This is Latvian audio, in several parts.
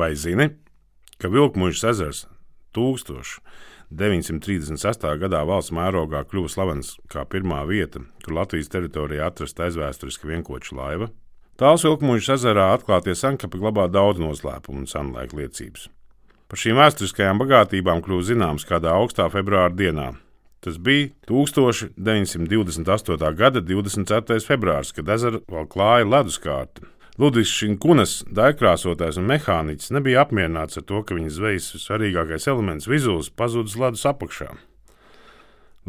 Vai zini, ka Vilkmužas ezers 1936. gadā valsts mērogā kļuva slavens kā pirmā vieta, kur Latvijas teritorijā atrasta aizvēsturiska vienkoča laiva? Tāls Vilkmužas ezerā atklātie sankapi glabā daudz noslēpumu un senlaika liecības. Par šīm vēsturiskajām bagātībām kļuva zināms kādā augstā februāra dienā. Tas bija 1928. gada 24. februāris, kad ezeru vēl klāja leduskārta. Ludvigs Šinkunas, daļkrāsotājs un mehāniķis, nebija apmierināts ar to, ka viņa zvejas svarīgākais elements vizuāls pazudis ledus apakšā.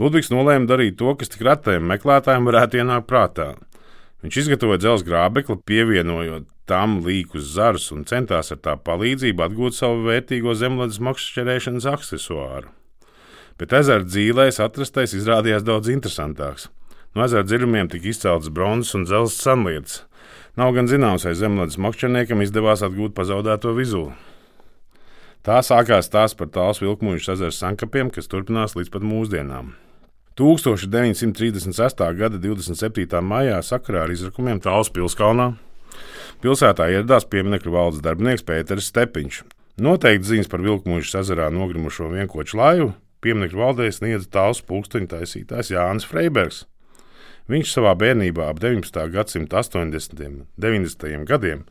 Ludvigs nolēma darīt to, kas tik retajam meklētājam varētu ienākt prātā. Viņš izgatavoja dzelzceļa grābekli, pievienojot tam līkus zarus un centās ar tā palīdzību atgūt savu vērtīgo zemlētas makšķerēšanas accessoāru. Bet ezera dzīvēs atrastais izrādījās daudz interesantāks. No ezera dziļumiem tika izceltas bronzas un dzelzceļa sanlietas. Nav gan zināms, vai zemlētas makšķerniekam izdevās atgūt pazaudēto vizuālu. Tā sākās tās par tāls vilkmuļu ezera sankapiem, kas turpinās līdz pat mūsdienām. 1936. gada 27. maijā sakarā ar izrakumiem Tāls pilskalnā pilsētā ieradās pieminiektu valdes darbinieks Pēters Stepiņš. Noteikti ziņas par vilkmuļu ezerā nogrimušo vienkoču laivu pieminiektu valdē sniedza Tāls pulksteņa taisītājs Jānis Freibergs. Viņš savā bērnībā, ap 19. gadsimta 80. un 90. gadiem,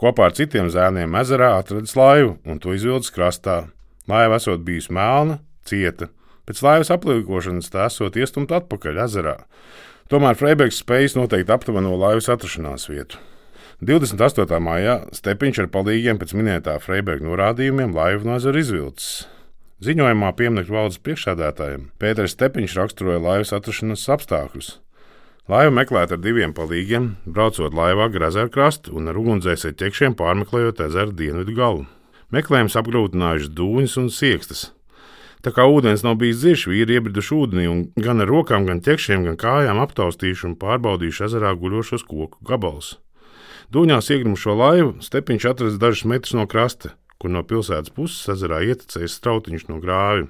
kopā ar citiem zēniem ezerā atradis laivu un to izvilcis krastā. Laiva esot bijusi melna, cieta, pēc laivas aplīkošanas tā esot iestumta atpakaļ ezerā. Tomēr Freibergs spējas noteikt aptuveno laivas atrašanās vietu. 28. maijā Stepiņš ar palīgiem pēc minētā Freiberga norādījumiem laivu no ezera izvilcis. Ziņojumā pieminiektu valdes priekšsēdētājiem Pēters Stepiņš raksturoja laivas atrašanās apstākļus. Laiva meklēta ar diviem palīgiem, braucot laivā gar ezeru krastu un ar ugunsdzēsēju ķekšiem pārmeklējot ezeru dienvidu galu. Meklējums apgrūtinājuši dūņas un siekstas. Tā kā ūdens nav bijis dziļš, vīri iebriduši ūdenī un gan ar rokām, gan ķekšiem, gan kājām aptaustījuši un pārbaudījuši ezerā guļošos koku gabalus. Dūņās iegrimušo laivu stepiņš atrasts dažus metrus no krasta, kur no pilsētas puses ezerā ietekmējis strautiņš no grāvja.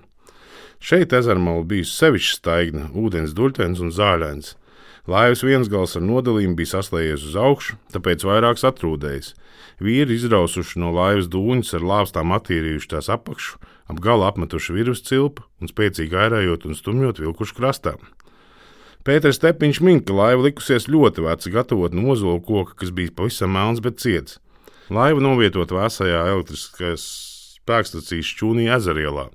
Šeit ezermāla bijusi sevišķi staigna, ūdens duļtens un zāļains. Laivas viens gals ar nodalījumu bija saslēdzies uz augšu, tāpēc vairāks atrūdējis. Vīri izrausuši no laivas dūņas ar lāpstām attīrījuši tās apakšu, ap galu apmetuši virus cilpu un spēcīgi airējot un stumjot vilkuši krastā. Pēters Stepiņš min, ka laiva likusies ļoti veca, gatavot no ozolu koka, kas bija pavisam melns, bet ciets. Laiva novietot vēsajā elektriskās spēkstacijas šķūnī ezerielā.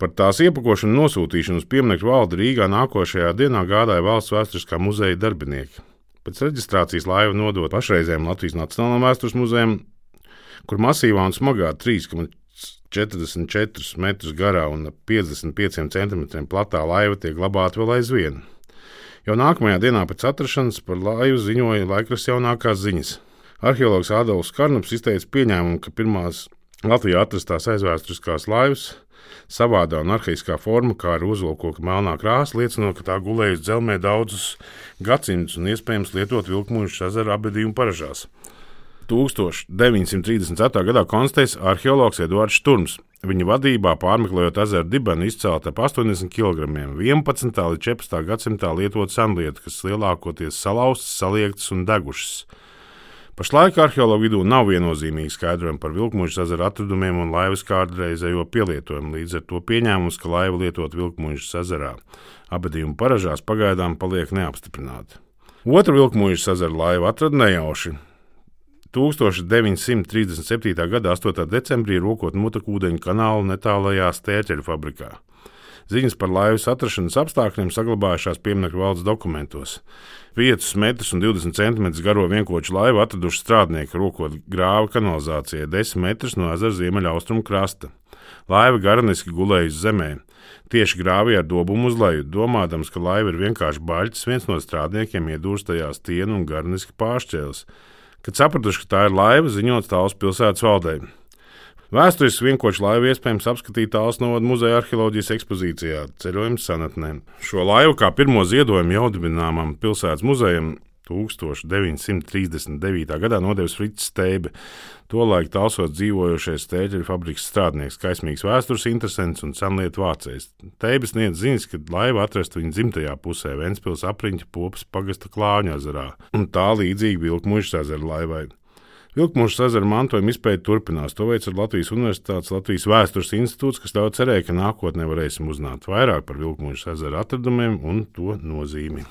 Par tās iepakošanu un nosūtīšanu uz pieminiektu valdi Rīgā nākošajā dienā gādāja valsts vēsturiskā muzeja darbinieki. Pēc reģistrācijas laiva nodot pašreizējiem Latvijas Nacionālajiem vēstures muzejam, kur masīvā un smagā 3,44 metrus garā un 55 cm platā laiva tiek glabāta vēl aizvien. Jau nākamajā dienā pēc atrašanās par laivu ziņoja laikras jaunākās ziņas. Arheologs Ādams Karnaps izteica pieņēmumu, ka pirmās Latvijā atrastās aizvēsturiskās laivas savādā un arhaiskā forma, kā ar uzvalkoku melnā krāsa, liecina, ka tā gulējusi dzelzmē daudzus gadsimtus un iespējams lietot vilkmuļu ezera abadījumu paražās. 1934. gadā konstatējis arheologs Eduards Sturms. Viņa vadībā pārmeklējot ezeru dibenu izcēlta ap 80 kg 11. līdz 14. gadsimtā lietot senlietu, kas lielākoties salauztas, saliektas un degušas. Pašlaik arheologu vidū nav viennozīmīgi skaidrojumi par vilkmužas ezera atradumiem un laivas kādreizējo pielietojumu. Līdz ar to pieņēmums, ka laiva lietot vilkmužas ezerā abadījuma paražās pagaidām paliek neapstiprināti. Otru vilkmužas ezera laivu atrada nejauši. 1937. gada 8. decembrī rokot mutakūdeņu kanālu netālajā stērķeļu fabrikā. Ziņas par laivas atrašanās apstākļiem saglabājušās pieminiektu valdes dokumentos. 5 metrus un 20 cm garo vienkoču laivu atraduši strādnieki, rokot grāva kanalizācijai 10 metrus no ezera ziemeļaustrumu krasta. Laiva garaniski gulējusi zemē, tieši grāvī ar dobumu uz leju, domādams, ka laiva ir vienkārši baļķis, viens no strādniekiem iedūrs tajā stienu un garaniski pāršķēlis. Kad sapratuši, ka tā ir laiva, ziņots tāls pilsētas valdei. Vēsturiski vienkoši laivu iespējams apskatīt tāls novada muzeja arheoloģijas ekspozīcijā, ceļojums senatnē. Šo laivu kā pirmo ziedojumu jaudibināmam pilsētas muzejam 1939. gadā nodevis Frits Steibe. Tolaik tālsot dzīvojošais stēļu fabrikas strādnieks, kaismīgs vēstures interesants un senlietu vācējs. Teibis sniedz ziņas, ka laiva atrasta viņa dzimtajā pusē, Ventspils apriņķa popas pagasta klāņa ezerā, un tā līdzīgi vilkmužas ezera laivai. Vilkmūžas ezera mantojuma izpēta turpinās. To ar Latvijas Universitātes Latvijas Vēstures institūts, kas daudz cerēja, ka nākotnē varēsim uzzināt vairāk par Vilkmūžas ezera atradumiem un to nozīmi.